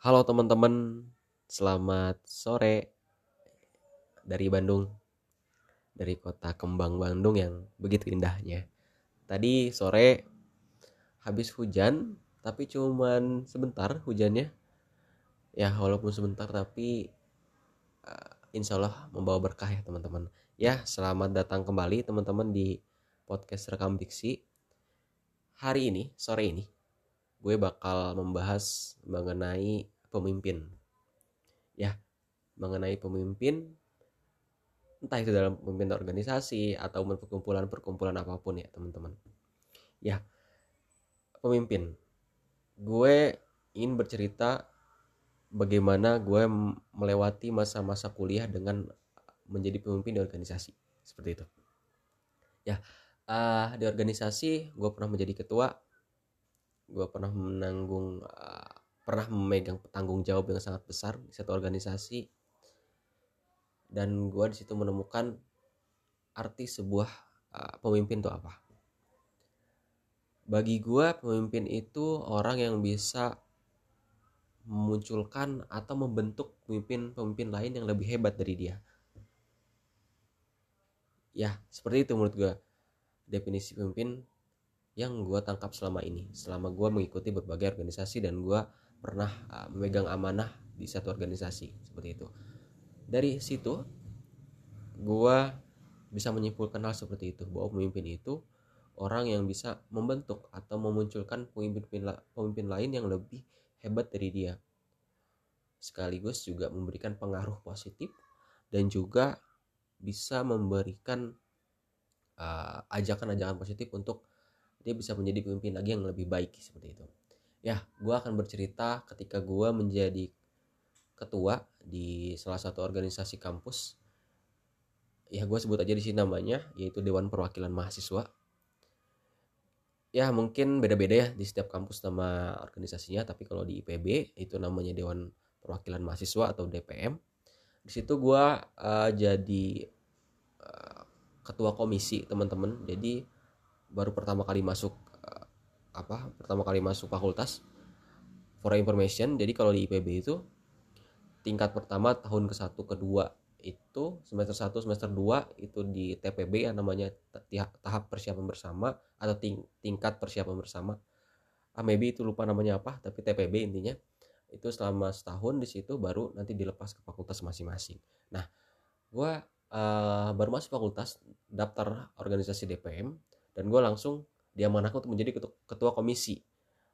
Halo teman-teman, selamat sore dari Bandung, dari kota Kembang Bandung yang begitu indahnya. Tadi sore habis hujan, tapi cuman sebentar hujannya. Ya walaupun sebentar tapi uh, insya Allah membawa berkah ya teman-teman. Ya selamat datang kembali teman-teman di podcast rekam diksi. Hari ini, sore ini, gue bakal membahas mengenai pemimpin. Ya, mengenai pemimpin entah itu dalam pemimpin organisasi atau perkumpulan-perkumpulan apa pun ya, teman-teman. Ya, pemimpin. Gue ingin bercerita bagaimana gue melewati masa-masa kuliah dengan menjadi pemimpin di organisasi seperti itu. Ya, uh, di organisasi gue pernah menjadi ketua gue pernah menanggung uh, pernah memegang tanggung jawab yang sangat besar di satu organisasi. Dan gue di situ menemukan arti sebuah uh, pemimpin itu apa. Bagi gue pemimpin itu orang yang bisa memunculkan atau membentuk pemimpin-pemimpin lain yang lebih hebat dari dia. Ya seperti itu menurut gue definisi pemimpin yang gue tangkap selama ini. Selama gue mengikuti berbagai organisasi dan gue pernah uh, memegang amanah di satu organisasi seperti itu. Dari situ gue bisa menyimpulkan hal seperti itu bahwa pemimpin itu orang yang bisa membentuk atau memunculkan pemimpin pemimpin lain yang lebih hebat dari dia. Sekaligus juga memberikan pengaruh positif dan juga bisa memberikan uh, ajakan-ajakan positif untuk dia bisa menjadi pemimpin lagi yang lebih baik seperti itu. Ya gue akan bercerita ketika gue menjadi ketua di salah satu organisasi kampus. Ya gue sebut aja di sini namanya yaitu Dewan Perwakilan Mahasiswa. Ya mungkin beda-beda ya di setiap kampus nama organisasinya tapi kalau di IPB itu namanya Dewan Perwakilan Mahasiswa atau DPM di situ gue uh, jadi uh, ketua komisi teman-teman. Jadi baru pertama kali masuk uh, apa pertama kali masuk fakultas for information. Jadi kalau di IPB itu tingkat pertama tahun ke satu kedua itu semester 1 semester 2 itu di TPB yang namanya tahap persiapan bersama atau ting tingkat persiapan bersama. Ah maybe itu lupa namanya apa tapi TPB intinya. Itu selama setahun di situ baru nanti dilepas ke fakultas masing-masing. Nah gua uh, baru masuk fakultas daftar organisasi DPM dan gue langsung diamanahkan untuk menjadi ketua, komisi.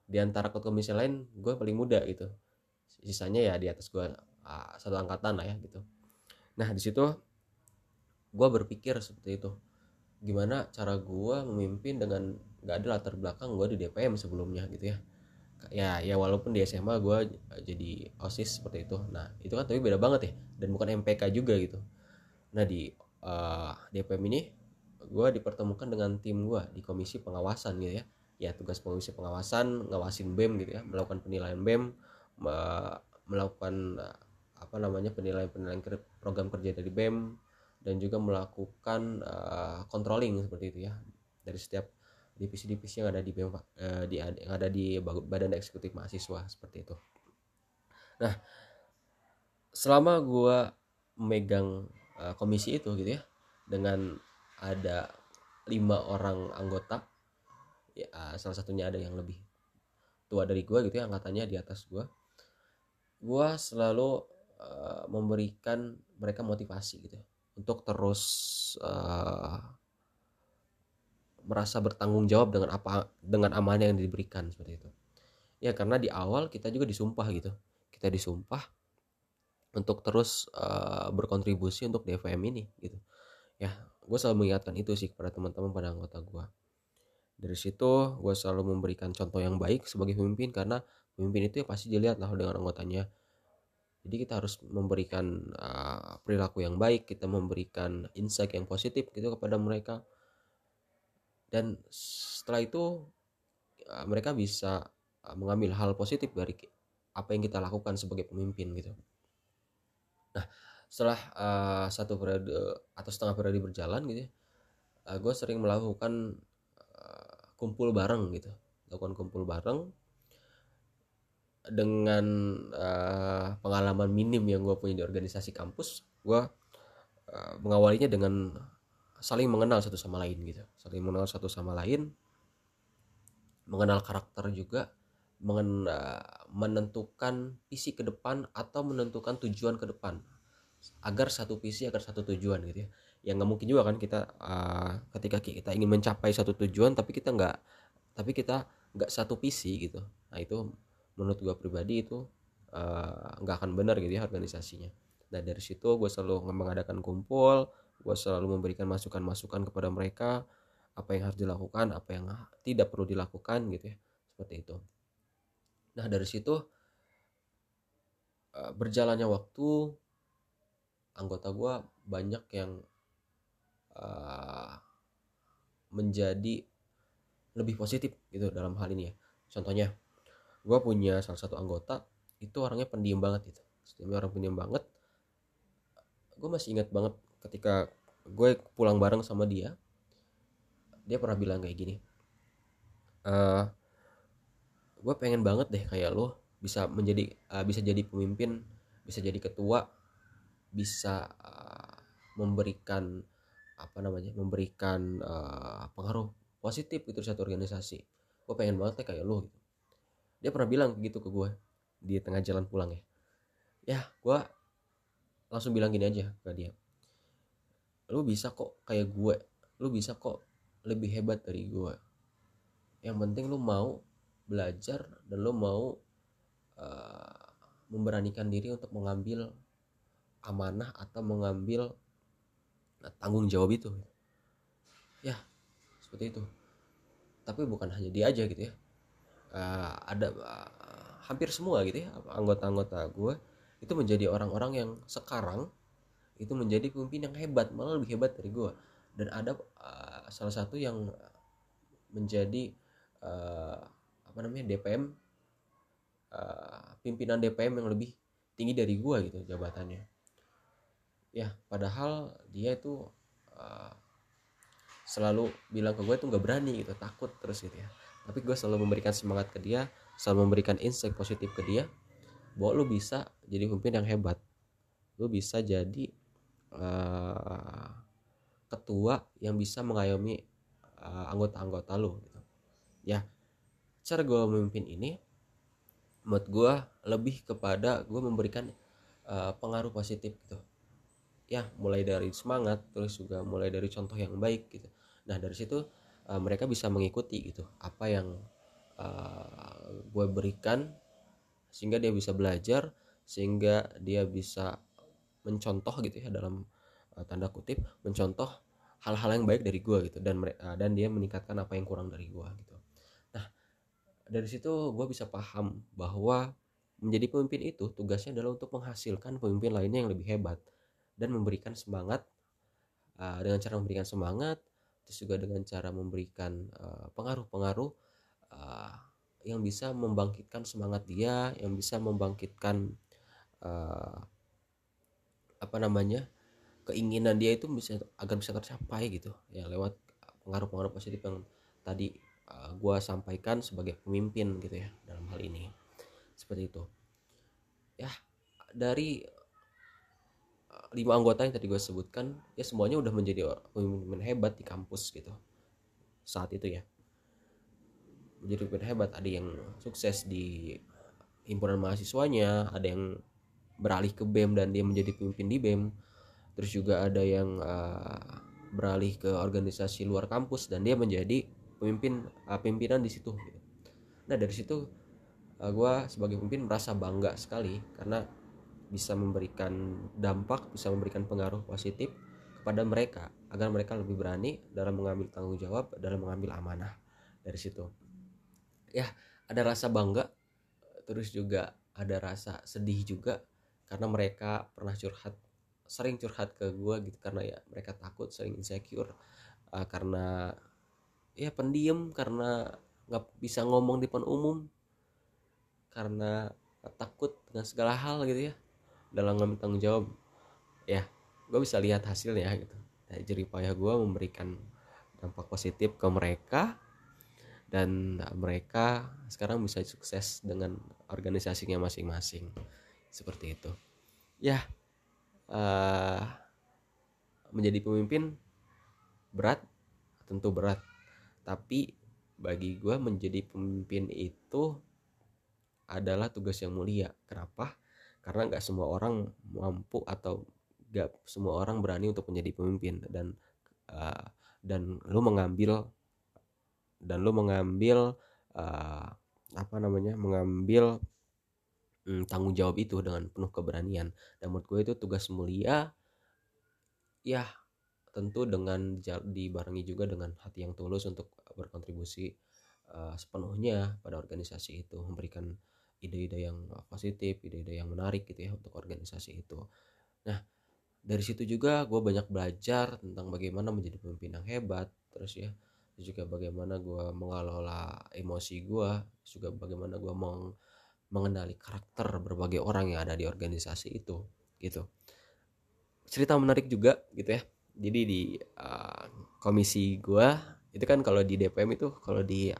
Di antara ketua komisi lain gue paling muda gitu. Sisanya ya di atas gue uh, satu angkatan lah ya gitu. Nah di situ gue berpikir seperti itu. Gimana cara gue memimpin dengan gak ada latar belakang gue di DPM sebelumnya gitu ya. Ya ya walaupun di SMA gue jadi osis seperti itu. Nah itu kan tapi beda banget ya. Dan bukan MPK juga gitu. Nah di uh, DPM ini gue dipertemukan dengan tim gue di komisi pengawasan gitu ya. Ya tugas komisi pengawasan ngawasin bem gitu ya melakukan penilaian bem melakukan apa namanya penilaian penilaian program kerja dari bem dan juga melakukan uh, controlling seperti itu ya dari setiap divisi-divisi yang ada di bem uh, di yang ada di badan eksekutif mahasiswa seperti itu. Nah selama gue memegang uh, komisi itu gitu ya dengan ada lima orang anggota. Ya salah satunya ada yang lebih tua dari gue gitu ya angkatannya di atas gue gue selalu uh, memberikan mereka motivasi gitu ya, untuk terus uh, merasa bertanggung jawab dengan apa dengan amanah yang diberikan seperti itu. Ya karena di awal kita juga disumpah gitu. Kita disumpah untuk terus uh, berkontribusi untuk DFM ini gitu. Ya gue selalu mengingatkan itu sih kepada teman-teman pada anggota gue dari situ gue selalu memberikan contoh yang baik sebagai pemimpin karena pemimpin itu ya pasti dilihat lah dengan anggotanya. Jadi kita harus memberikan uh, perilaku yang baik kita memberikan insight yang positif gitu kepada mereka. Dan setelah itu uh, mereka bisa uh, mengambil hal positif dari apa yang kita lakukan sebagai pemimpin gitu. Nah setelah uh, satu periode atau setengah periode berjalan gitu ya uh, gue sering melakukan uh, kumpul bareng gitu. Lakukan kumpul bareng dengan uh, pengalaman minim yang gue punya di organisasi kampus. Gue uh, mengawalinya dengan saling mengenal satu sama lain gitu. Saling mengenal satu sama lain mengenal karakter juga mengen, uh, menentukan visi ke depan atau menentukan tujuan ke depan agar satu visi agar satu tujuan gitu ya. Yang nggak mungkin juga kan kita uh, ketika kita ingin mencapai satu tujuan tapi kita nggak tapi kita nggak satu visi gitu. Nah itu menurut gue pribadi itu eh, nggak uh, akan benar gitu ya organisasinya. Dan dari situ gue selalu mengadakan kumpul gue selalu memberikan masukan-masukan kepada mereka apa yang harus dilakukan apa yang tidak perlu dilakukan gitu ya seperti itu. Nah dari situ uh, berjalannya waktu anggota gue banyak yang uh, menjadi lebih positif gitu dalam hal ini ya. Contohnya gue punya salah satu anggota itu orangnya pendiam banget gitu. Sistemnya orang pendiam banget gue masih ingat banget ketika gue pulang bareng sama dia dia pernah bilang kayak gini uh, eh, gue pengen banget deh kayak lo bisa menjadi uh, bisa jadi pemimpin bisa jadi ketua bisa uh, memberikan apa namanya memberikan uh, pengaruh positif itu satu organisasi. Gue pengen banget kayak lo gitu. Dia pernah bilang gitu ke gue di tengah jalan pulang ya. Ya gue langsung bilang gini aja ke dia. Lu bisa kok kayak gue. Lu bisa kok lebih hebat dari gue yang penting lu mau belajar dan lu mau uh, memberanikan diri untuk mengambil amanah atau mengambil uh, tanggung jawab itu. Ya seperti itu. Tapi bukan hanya dia aja gitu ya. Uh, ada uh, hampir semua gitu ya anggota-anggota gue itu menjadi orang-orang yang sekarang itu menjadi pemimpin yang hebat malah lebih hebat dari gue dan ada uh, salah satu yang menjadi uh, apa namanya DPM uh, pimpinan DPM yang lebih tinggi dari gue gitu jabatannya ya padahal dia itu uh, selalu bilang ke gue tuh nggak berani gitu takut terus gitu ya. Tapi gue selalu memberikan semangat ke dia selalu memberikan insight positif ke dia bahwa lu bisa jadi pemimpin yang hebat. Lu bisa jadi uh, ketua yang bisa mengayomi uh, anggota-anggota lu gitu. Ya cara gue memimpin ini menurut gue lebih kepada gue memberikan uh, pengaruh positif gitu ya mulai dari semangat terus juga mulai dari contoh yang baik gitu. Nah dari situ uh, mereka bisa mengikuti gitu apa yang uh, gue berikan sehingga dia bisa belajar sehingga dia bisa mencontoh gitu ya dalam uh, tanda kutip mencontoh hal-hal yang baik dari gue gitu dan uh, dan dia meningkatkan apa yang kurang dari gue gitu. Nah dari situ gue bisa paham bahwa menjadi pemimpin itu tugasnya adalah untuk menghasilkan pemimpin lainnya yang lebih hebat dan memberikan semangat uh, dengan cara memberikan semangat terus juga dengan cara memberikan eh, pengaruh-pengaruh uh, yang bisa membangkitkan semangat dia yang bisa membangkitkan apa namanya keinginan dia itu bisa agar bisa tercapai gitu. Ya lewat pengaruh-pengaruh positif yang tadi gue sampaikan sebagai pemimpin gitu ya dalam hal ini. Seperti itu. Ya dari lima anggota yang tadi gue sebutkan ya semuanya udah menjadi pemimpin hebat di kampus gitu. Saat itu ya. Menjadi pemimpin hebat. Ada yang sukses di himpunan mahasiswanya ada yang beralih ke BEM dan dia menjadi pemimpin di BEM terus juga ada yang uh, beralih ke organisasi luar kampus dan dia menjadi pemimpin uh, pimpinan di situ. Gitu. nah dari situ uh, gue sebagai pemimpin merasa bangga sekali karena bisa memberikan dampak, bisa memberikan pengaruh positif kepada mereka agar mereka lebih berani dalam mengambil tanggung jawab, dalam mengambil amanah dari situ. Ya, ada rasa bangga, terus juga ada rasa sedih juga karena mereka pernah curhat, sering curhat ke gue gitu karena ya mereka takut, sering insecure uh, karena ya pendiam karena nggak bisa ngomong di depan umum karena takut dengan segala hal gitu ya dalam ngambil tanggung jawab ya gue bisa lihat hasilnya gitu. Jerih payah gue memberikan dampak positif ke mereka dan mereka sekarang bisa sukses dengan organisasinya masing-masing. Seperti itu. Ya uh, menjadi pemimpin berat tentu berat. Tapi bagi gue menjadi pemimpin itu adalah tugas yang mulia. Kenapa karena nggak semua orang mampu atau nggak semua orang berani untuk menjadi pemimpin. Dan uh, dan lu mengambil dan lu mengambil uh, apa namanya mengambil um, tanggung jawab itu dengan penuh keberanian. Dan menurut gue itu tugas mulia ya tentu dengan dibarengi juga dengan hati yang tulus untuk berkontribusi uh, sepenuhnya pada organisasi itu memberikan ide-ide yang positif ide-ide yang menarik gitu ya untuk organisasi itu. Nah dari situ juga gue banyak belajar tentang bagaimana menjadi pemimpin yang hebat terus ya juga bagaimana gue mengelola emosi gue juga bagaimana gue meng mengenali karakter berbagai orang yang ada di organisasi itu gitu. Cerita menarik juga gitu ya. Jadi di uh, komisi gue itu kan kalau di DPM itu kalau di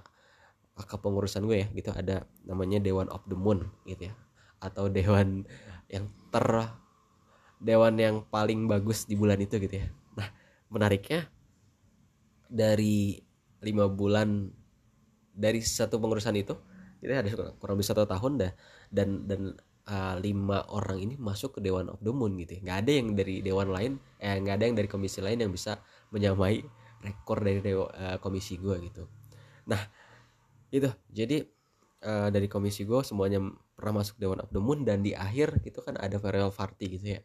kepengurusan gue ya gitu. Ada namanya Dewan of the Moon gitu ya. Atau dewan yang ter dewan yang paling bagus di bulan itu gitu ya. Nah menariknya dari lima bulan dari satu pengurusan itu itu ada kurang lebih satu tahun dah dan dan uh, lima orang ini masuk ke Dewan of the Moon gitu ya. nggak ada yang dari dewan lain eh nggak ada yang dari komisi lain yang bisa menyamai rekor dari dewa, uh, komisi gue gitu. Nah itu jadi uh, dari komisi gue semuanya pernah masuk Dewan of the Moon dan di akhir itu kan ada farewell party gitu ya.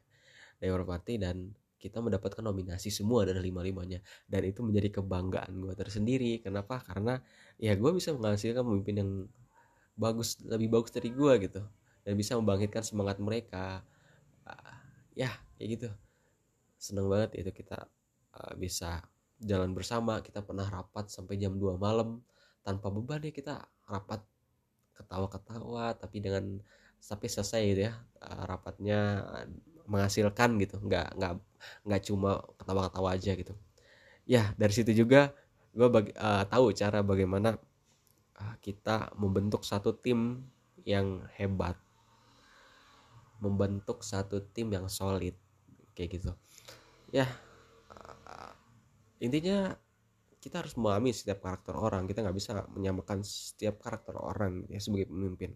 Dewan party dan kita mendapatkan nominasi semua dari lima-limanya. Dan itu menjadi kebanggaan gue tersendiri. Kenapa? Karena ya gue bisa menghasilkan pemimpin yang bagus lebih bagus dari gue gitu. Dan bisa membangkitkan semangat mereka. Uh, ya kayak gitu. Seneng banget itu kita uh, bisa jalan bersama. Kita pernah rapat sampai jam 2 malam tanpa beban ya kita rapat ketawa-ketawa tapi dengan tapi selesai gitu ya uh, rapatnya menghasilkan gitu. Nggak nggak nggak cuma ketawa-ketawa aja gitu. Ya dari situ juga gue bagi, uh, tahu cara bagaimana uh, kita membentuk satu tim yang hebat. Membentuk satu tim yang solid kayak gitu. Ya intinya kita harus memahami setiap karakter orang. Kita nggak bisa menyamakan setiap karakter orang ya sebagai pemimpin.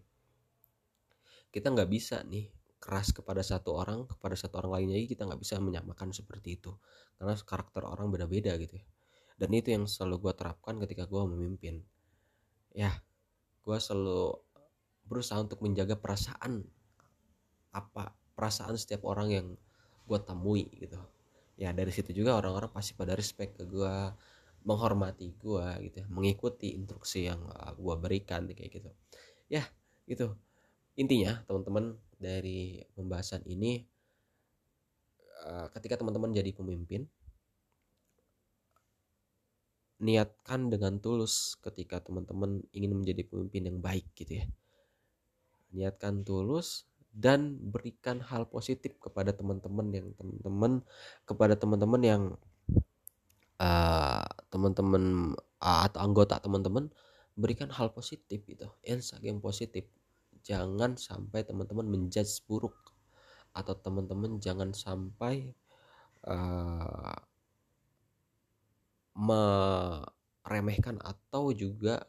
Kita nggak bisa nih keras kepada satu orang kepada satu orang lainnya kita nggak bisa menyamakan seperti itu. Karena karakter orang beda-beda gitu ya. Dan itu yang selalu gue terapkan ketika gue memimpin. Ya gue selalu berusaha untuk menjaga perasaan apa perasaan setiap orang yang gue temui gitu. Ya dari situ juga orang-orang pasti pada respect ke gue menghormati gue gitu ya mengikuti instruksi yang uh, gue berikan kayak gitu. Ya gitu intinya teman-teman dari pembahasan ini uh, ketika teman-teman jadi pemimpin niatkan dengan tulus ketika teman-teman ingin menjadi pemimpin yang baik gitu ya. Niatkan tulus dan berikan hal positif kepada teman-teman yang teman-teman kepada teman-teman yang uh, teman-teman atau anggota teman-teman berikan hal positif gitu. Insight yang positif. Jangan sampai teman-teman menjudge buruk. Atau teman-teman jangan sampai uh, meremehkan atau juga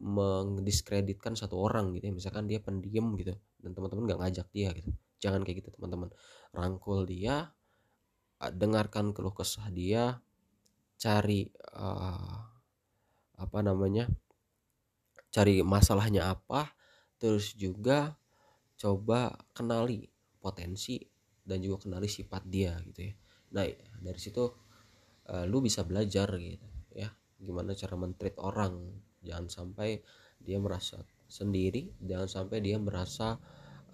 mendiskreditkan satu orang gitu ya. Misalkan dia pendiam gitu dan teman-teman nggak ngajak dia gitu. Jangan kayak gitu teman-teman. Rangkul dia dengarkan keluh kesah dia cari uh, apa namanya cari masalahnya apa terus juga coba kenali potensi dan juga kenali sifat dia gitu ya. Nah dari situ uh, lu bisa belajar gitu ya gimana cara mentreat orang. Jangan sampai dia merasa sendiri jangan sampai dia merasa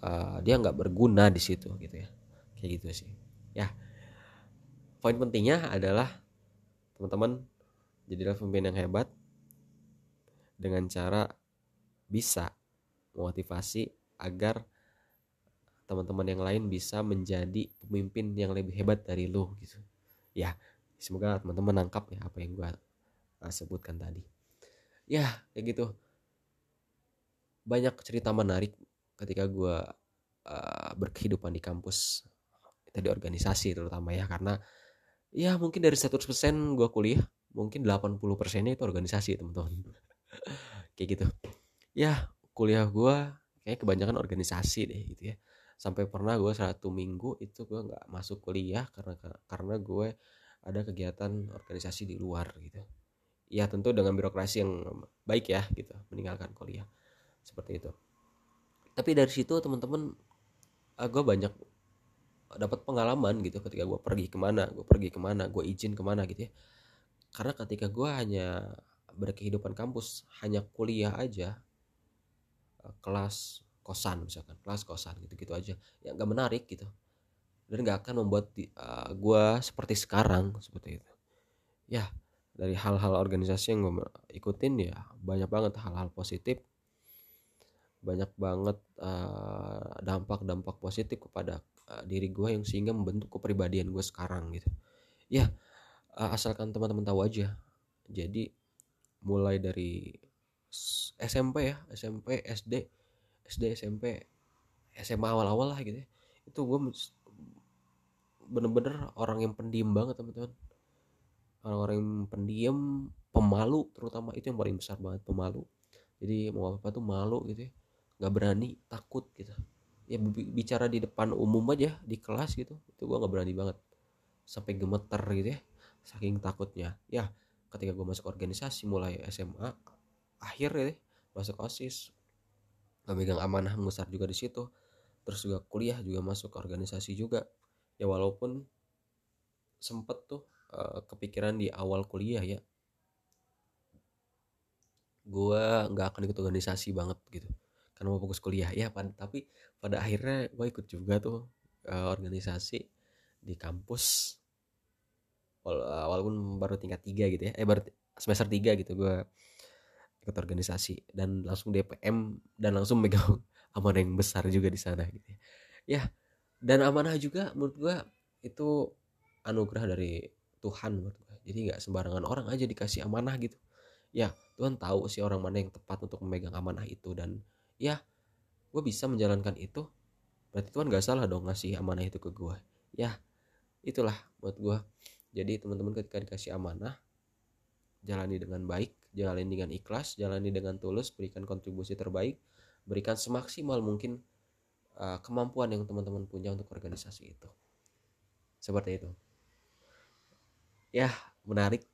uh, dia nggak berguna di situ gitu ya. Kayak gitu sih ya. Poin pentingnya adalah teman-teman jadilah pemimpin yang hebat dengan cara bisa motivasi agar teman-teman yang lain bisa menjadi pemimpin yang lebih hebat dari lu gitu. Ya semoga teman-teman nangkap ya apa yang gue sebutkan tadi. Ya kayak gitu. Banyak cerita menarik ketika gue uh, berkehidupan di kampus itu di organisasi terutama ya karena ya mungkin dari 100% gue kuliah mungkin 80 persennya itu organisasi teman-teman. Kayak gitu. Ya kuliah gue kayak kebanyakan organisasi deh gitu ya. Sampai pernah gue satu minggu itu gue nggak masuk kuliah karena karena gue ada kegiatan organisasi di luar gitu. Ya tentu dengan birokrasi yang baik ya gitu meninggalkan kuliah. Seperti itu. Tapi dari situ teman-teman uh, gue banyak dapat pengalaman gitu ketika gue pergi ke mana gue pergi ke mana gue izin ke mana gitu ya. Karena ketika gue hanya berkehidupan kampus hanya kuliah aja uh, kelas kosan misalkan kelas kosan gitu-gitu aja yang gak menarik gitu. Dan gak akan membuat uh, gue seperti sekarang seperti itu. Ya dari hal-hal organisasi yang gue ikutin ya banyak banget hal-hal positif. Banyak banget uh, dampak-dampak positif kepada uh, diri gue yang sehingga membentuk kepribadian gue sekarang gitu. Ya uh, asalkan teman-teman tahu aja. Jadi mulai dari SMP ya SMP SD SD SMP SMA awal-awal lah gitu ya. Itu gue bener-bener orang yang pendiam banget teman-teman. Orang-orang yang pendiam pemalu terutama. Itu yang paling besar banget pemalu. Jadi mau apa, -apa tuh malu gitu ya. Nggak berani takut gitu ya bicara di depan umum aja di kelas gitu itu gue nggak berani banget. Sampai gemeter gitu ya saking takutnya. Ya ketika gue masuk organisasi mulai SMA akhir ya masuk osis. Megang amanah besar juga di situ. Terus juga kuliah juga masuk organisasi juga. Ya walaupun sempet tuh uh, kepikiran di awal kuliah ya gue nggak akan ikut organisasi banget gitu karena mau fokus kuliah. Ya pada, tapi pada akhirnya gue ikut juga tuh uh, organisasi di kampus. Eh, walaupun baru tingkat tiga gitu ya. Eh baru semester tiga gitu gue ikut organisasi. Dan langsung DPM dan langsung megang amanah yang besar juga di sana gitu ya. ya dan amanah juga menurut gue itu anugerah dari Tuhan menurut gue jadi nggak sembarangan orang aja dikasih amanah gitu. Ya Tuhan tahu sih orang mana yang tepat untuk memegang amanah itu dan ya gue bisa menjalankan itu. Berarti Tuhan gak salah dong ngasih amanah itu ke gue ya itulah buat gue jadi teman-teman ketika dikasih amanah jalani dengan baik jalani dengan ikhlas jalani dengan tulus berikan kontribusi terbaik berikan semaksimal mungkin uh, kemampuan yang teman-teman punya untuk organisasi itu. Seperti itu. Ya menarik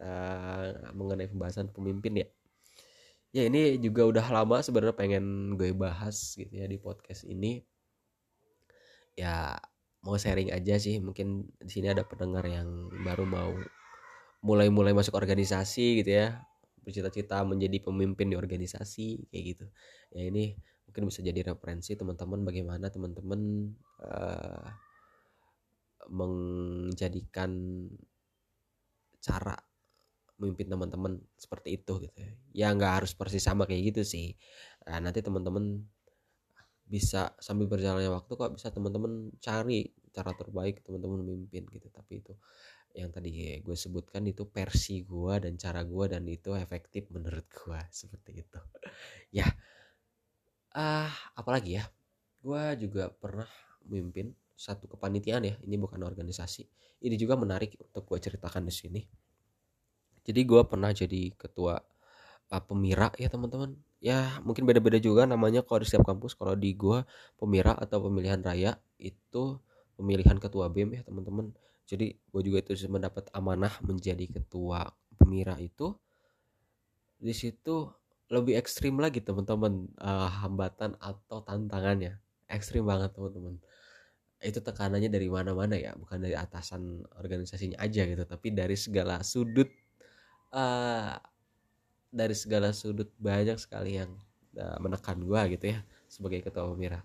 uh, mengenai pembahasan pemimpin ya ya ini juga udah lama sebenarnya pengen gue bahas gitu ya di podcast ini. Ya mau sharing aja sih. Mungkin di sini ada pendengar yang baru mau mulai-mulai masuk organisasi gitu ya. Bercita-cita menjadi pemimpin di organisasi kayak gitu. Ya ini mungkin bisa jadi referensi teman-teman bagaimana teman-teman uh, menjadikan cara memimpin teman-teman seperti itu gitu ya. Ya nggak harus persis sama kayak gitu sih. Nah, nanti teman-teman bisa sambil berjalannya waktu kok bisa teman-teman cari cara terbaik teman-teman memimpin gitu. Tapi itu yang tadi gue sebutkan itu versi gue dan cara gue dan itu efektif menurut gue seperti itu. Ya ah uh, apalagi ya? Gue juga pernah memimpin satu kepanitiaan ya. Ini bukan organisasi. Ini juga menarik untuk gue ceritakan di sini jadi gue pernah jadi ketua uh, pemira ya teman-teman. Ya mungkin beda-beda juga namanya kalau di setiap kampus. Kalau di gue pemira atau pemilihan raya itu pemilihan ketua bem ya teman-teman. Jadi gue juga itu mendapat amanah menjadi ketua pemira itu. Di situ lebih ekstrim lagi teman-teman uh, hambatan atau tantangannya. Ekstrim banget teman-teman. Itu tekanannya dari mana-mana ya bukan dari atasan organisasinya aja gitu tapi dari segala sudut uh, dari segala sudut banyak sekali yang uh, menekan gue gitu ya sebagai ketua pemira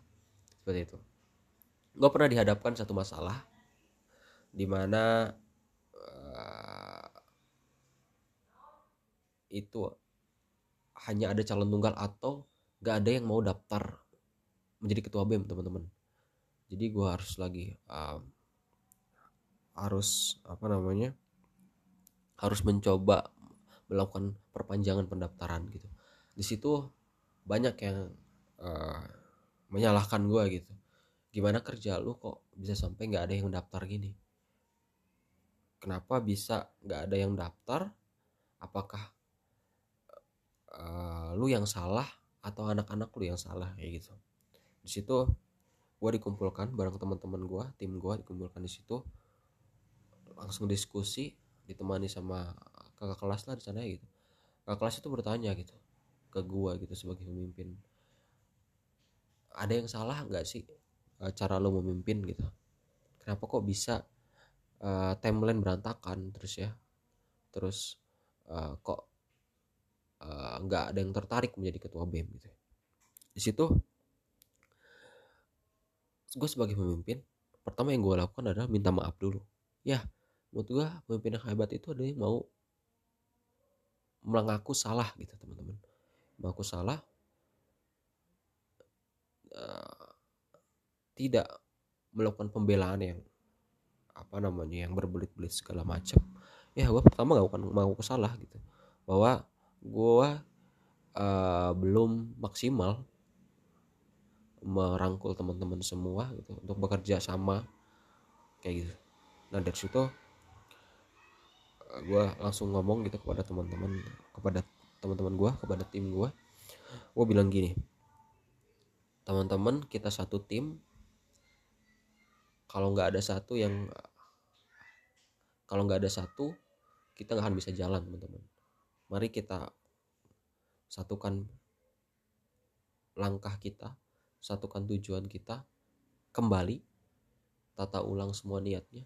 seperti itu. Gue pernah dihadapkan satu masalah di mana uh, itu hanya ada calon tunggal atau gak ada yang mau daftar menjadi ketua bem teman-teman. Jadi gue harus lagi uh, harus apa namanya harus mencoba melakukan perpanjangan pendaftaran gitu. Di situ banyak yang uh, menyalahkan gue gitu. Gimana kerja lu kok bisa sampai nggak ada yang daftar gini? Kenapa bisa nggak ada yang daftar? Apakah uh, lu yang salah atau anak-anak lu yang salah kayak gitu. Di situ gue dikumpulkan bareng teman-teman gue tim gue dikumpulkan di situ. Langsung diskusi ditemani sama kakak kelas lah di sana gitu. Kakak kelas itu bertanya gitu ke gue gitu sebagai pemimpin. Ada yang salah nggak sih uh, cara lo memimpin gitu? Kenapa kok bisa uh, timeline berantakan terus ya? Terus uh, kok nggak uh, ada yang tertarik menjadi ketua bem gitu di situ gue sebagai pemimpin pertama yang gue lakukan adalah minta maaf dulu. Ya menurut gue pemimpin yang hebat itu ada yang mau mengaku salah gitu teman-teman. Mengaku salah uh, tidak melakukan pembelaan yang apa namanya yang berbelit-belit segala macam. Ya gue pertama gak akan mau salah gitu. Bahwa gue uh, belum maksimal merangkul teman-teman semua gitu untuk bekerja sama kayak gitu. Nah dari situ gue langsung ngomong gitu kepada teman-teman kepada teman-teman gue kepada tim gue gue bilang gini teman-teman kita satu tim. Kalau nggak ada satu yang kalau nggak ada satu kita nggak akan bisa jalan teman-teman. Mari kita satukan langkah kita satukan tujuan kita kembali tata ulang semua niatnya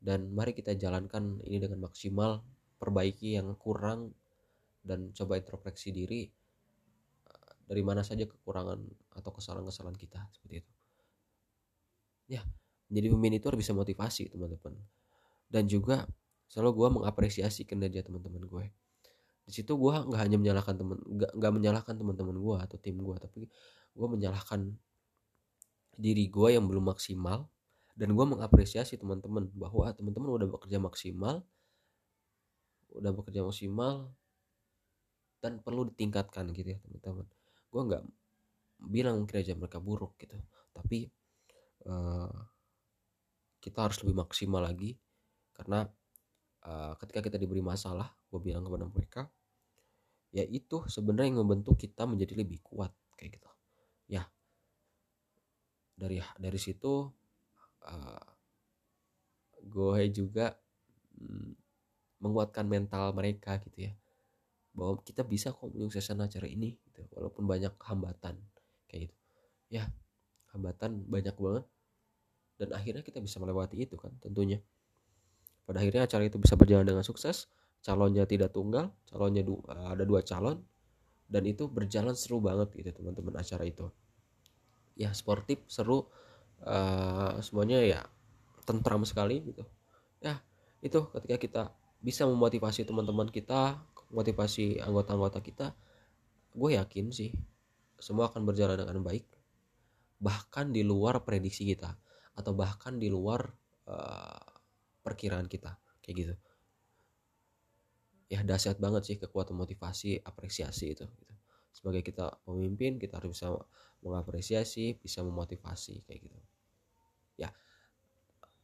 dan mari kita jalankan ini dengan maksimal perbaiki yang kurang dan coba introspeksi diri eh, dari mana saja kekurangan atau kesalahan-kesalahan kita seperti itu. Ya menjadi pemimpin itu harus bisa motivasi teman-teman. Dan juga selalu gue mengapresiasi kinerja teman-teman gue. Di situ gue nggak hanya menyalahkan teman nggak menyalahkan teman-teman gue atau tim gue tapi gue menyalahkan diri gue yang belum maksimal dan gue mengapresiasi teman-teman bahwa teman-teman udah bekerja maksimal udah bekerja maksimal dan perlu ditingkatkan gitu ya teman-teman. Gue nggak bilang kinerja mereka buruk gitu tapi uh, kita harus lebih maksimal lagi. Karena uh, ketika kita diberi masalah gue bilang kepada mereka ya itu sebenarnya yang membentuk kita menjadi lebih kuat kayak gitu. Ya dari dari situ uh, gue juga mm, menguatkan mental mereka gitu ya. Bahwa kita bisa kok menyukseskan acara ini gitu walaupun banyak hambatan kayak gitu. Ya hambatan banyak banget. Dan akhirnya kita bisa melewati itu kan tentunya. Pada akhirnya acara itu bisa berjalan dengan sukses calonnya tidak tunggal calonnya du ada dua calon dan itu berjalan seru banget gitu teman-teman acara itu. Ya sportif seru uh, semuanya ya tentram sekali gitu ya itu ketika kita bisa memotivasi teman-teman kita motivasi anggota-anggota kita gue yakin sih semua akan berjalan dengan baik bahkan di luar prediksi kita atau bahkan di luar uh, perkiraan kita kayak gitu ya dahsyat banget sih kekuatan motivasi apresiasi itu gitu. Sebagai kita pemimpin kita harus bisa mengapresiasi bisa memotivasi kayak gitu. Ya.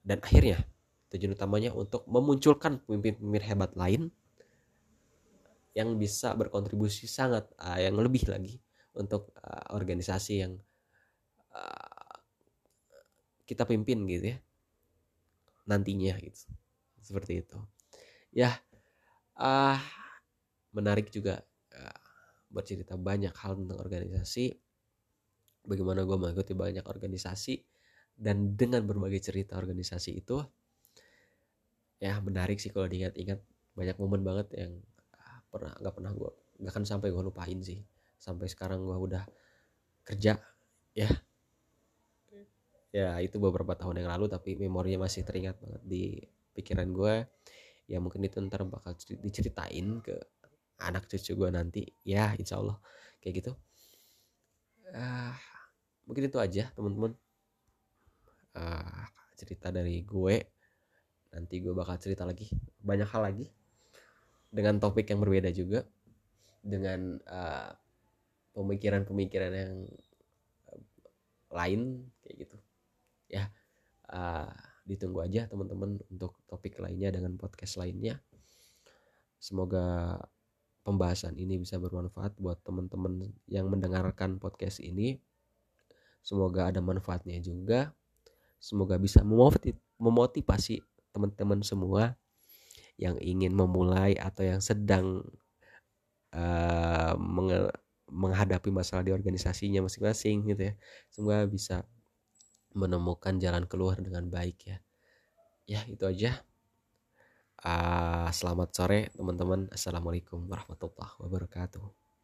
Dan akhirnya tujuan utamanya untuk memunculkan pemimpin-pemimpin hebat lain yang bisa berkontribusi sangat uh, yang lebih lagi untuk uh, organisasi yang uh, kita pimpin gitu ya. Nantinya gitu. Seperti itu. Ya uh, menarik juga bercerita banyak hal tentang organisasi bagaimana gue mengikuti banyak organisasi dan dengan berbagai cerita organisasi itu ya menarik sih kalau diingat-ingat banyak momen banget yang uh, pernah nggak pernah gue nggak akan sampai gue lupain sih. Sampai sekarang gue udah kerja ya. Ya itu beberapa tahun yang lalu tapi memorinya masih teringat banget di pikiran gue ya mungkin itu ntar bakal diceritain ke anak cucu gue nanti ya insya Allah. Kayak gitu. Uh, mungkin itu aja teman-teman. Uh, cerita dari gue. Nanti gue bakal cerita lagi banyak hal lagi. Dengan topik yang berbeda juga. Dengan uh, pemikiran-pemikiran yang lain kayak gitu. Ya uh, ditunggu aja teman-teman untuk topik lainnya dengan podcast lainnya. Semoga pembahasan ini bisa bermanfaat buat teman-teman yang mendengarkan podcast ini. Semoga ada manfaatnya juga. Semoga bisa memotivasi teman-teman semua yang ingin memulai atau yang sedang uh, menghadapi masalah di organisasinya masing-masing gitu ya. Semoga bisa menemukan jalan keluar dengan baik ya. Ya itu aja uh, selamat sore teman-teman. Assalamualaikum warahmatullahi wabarakatuh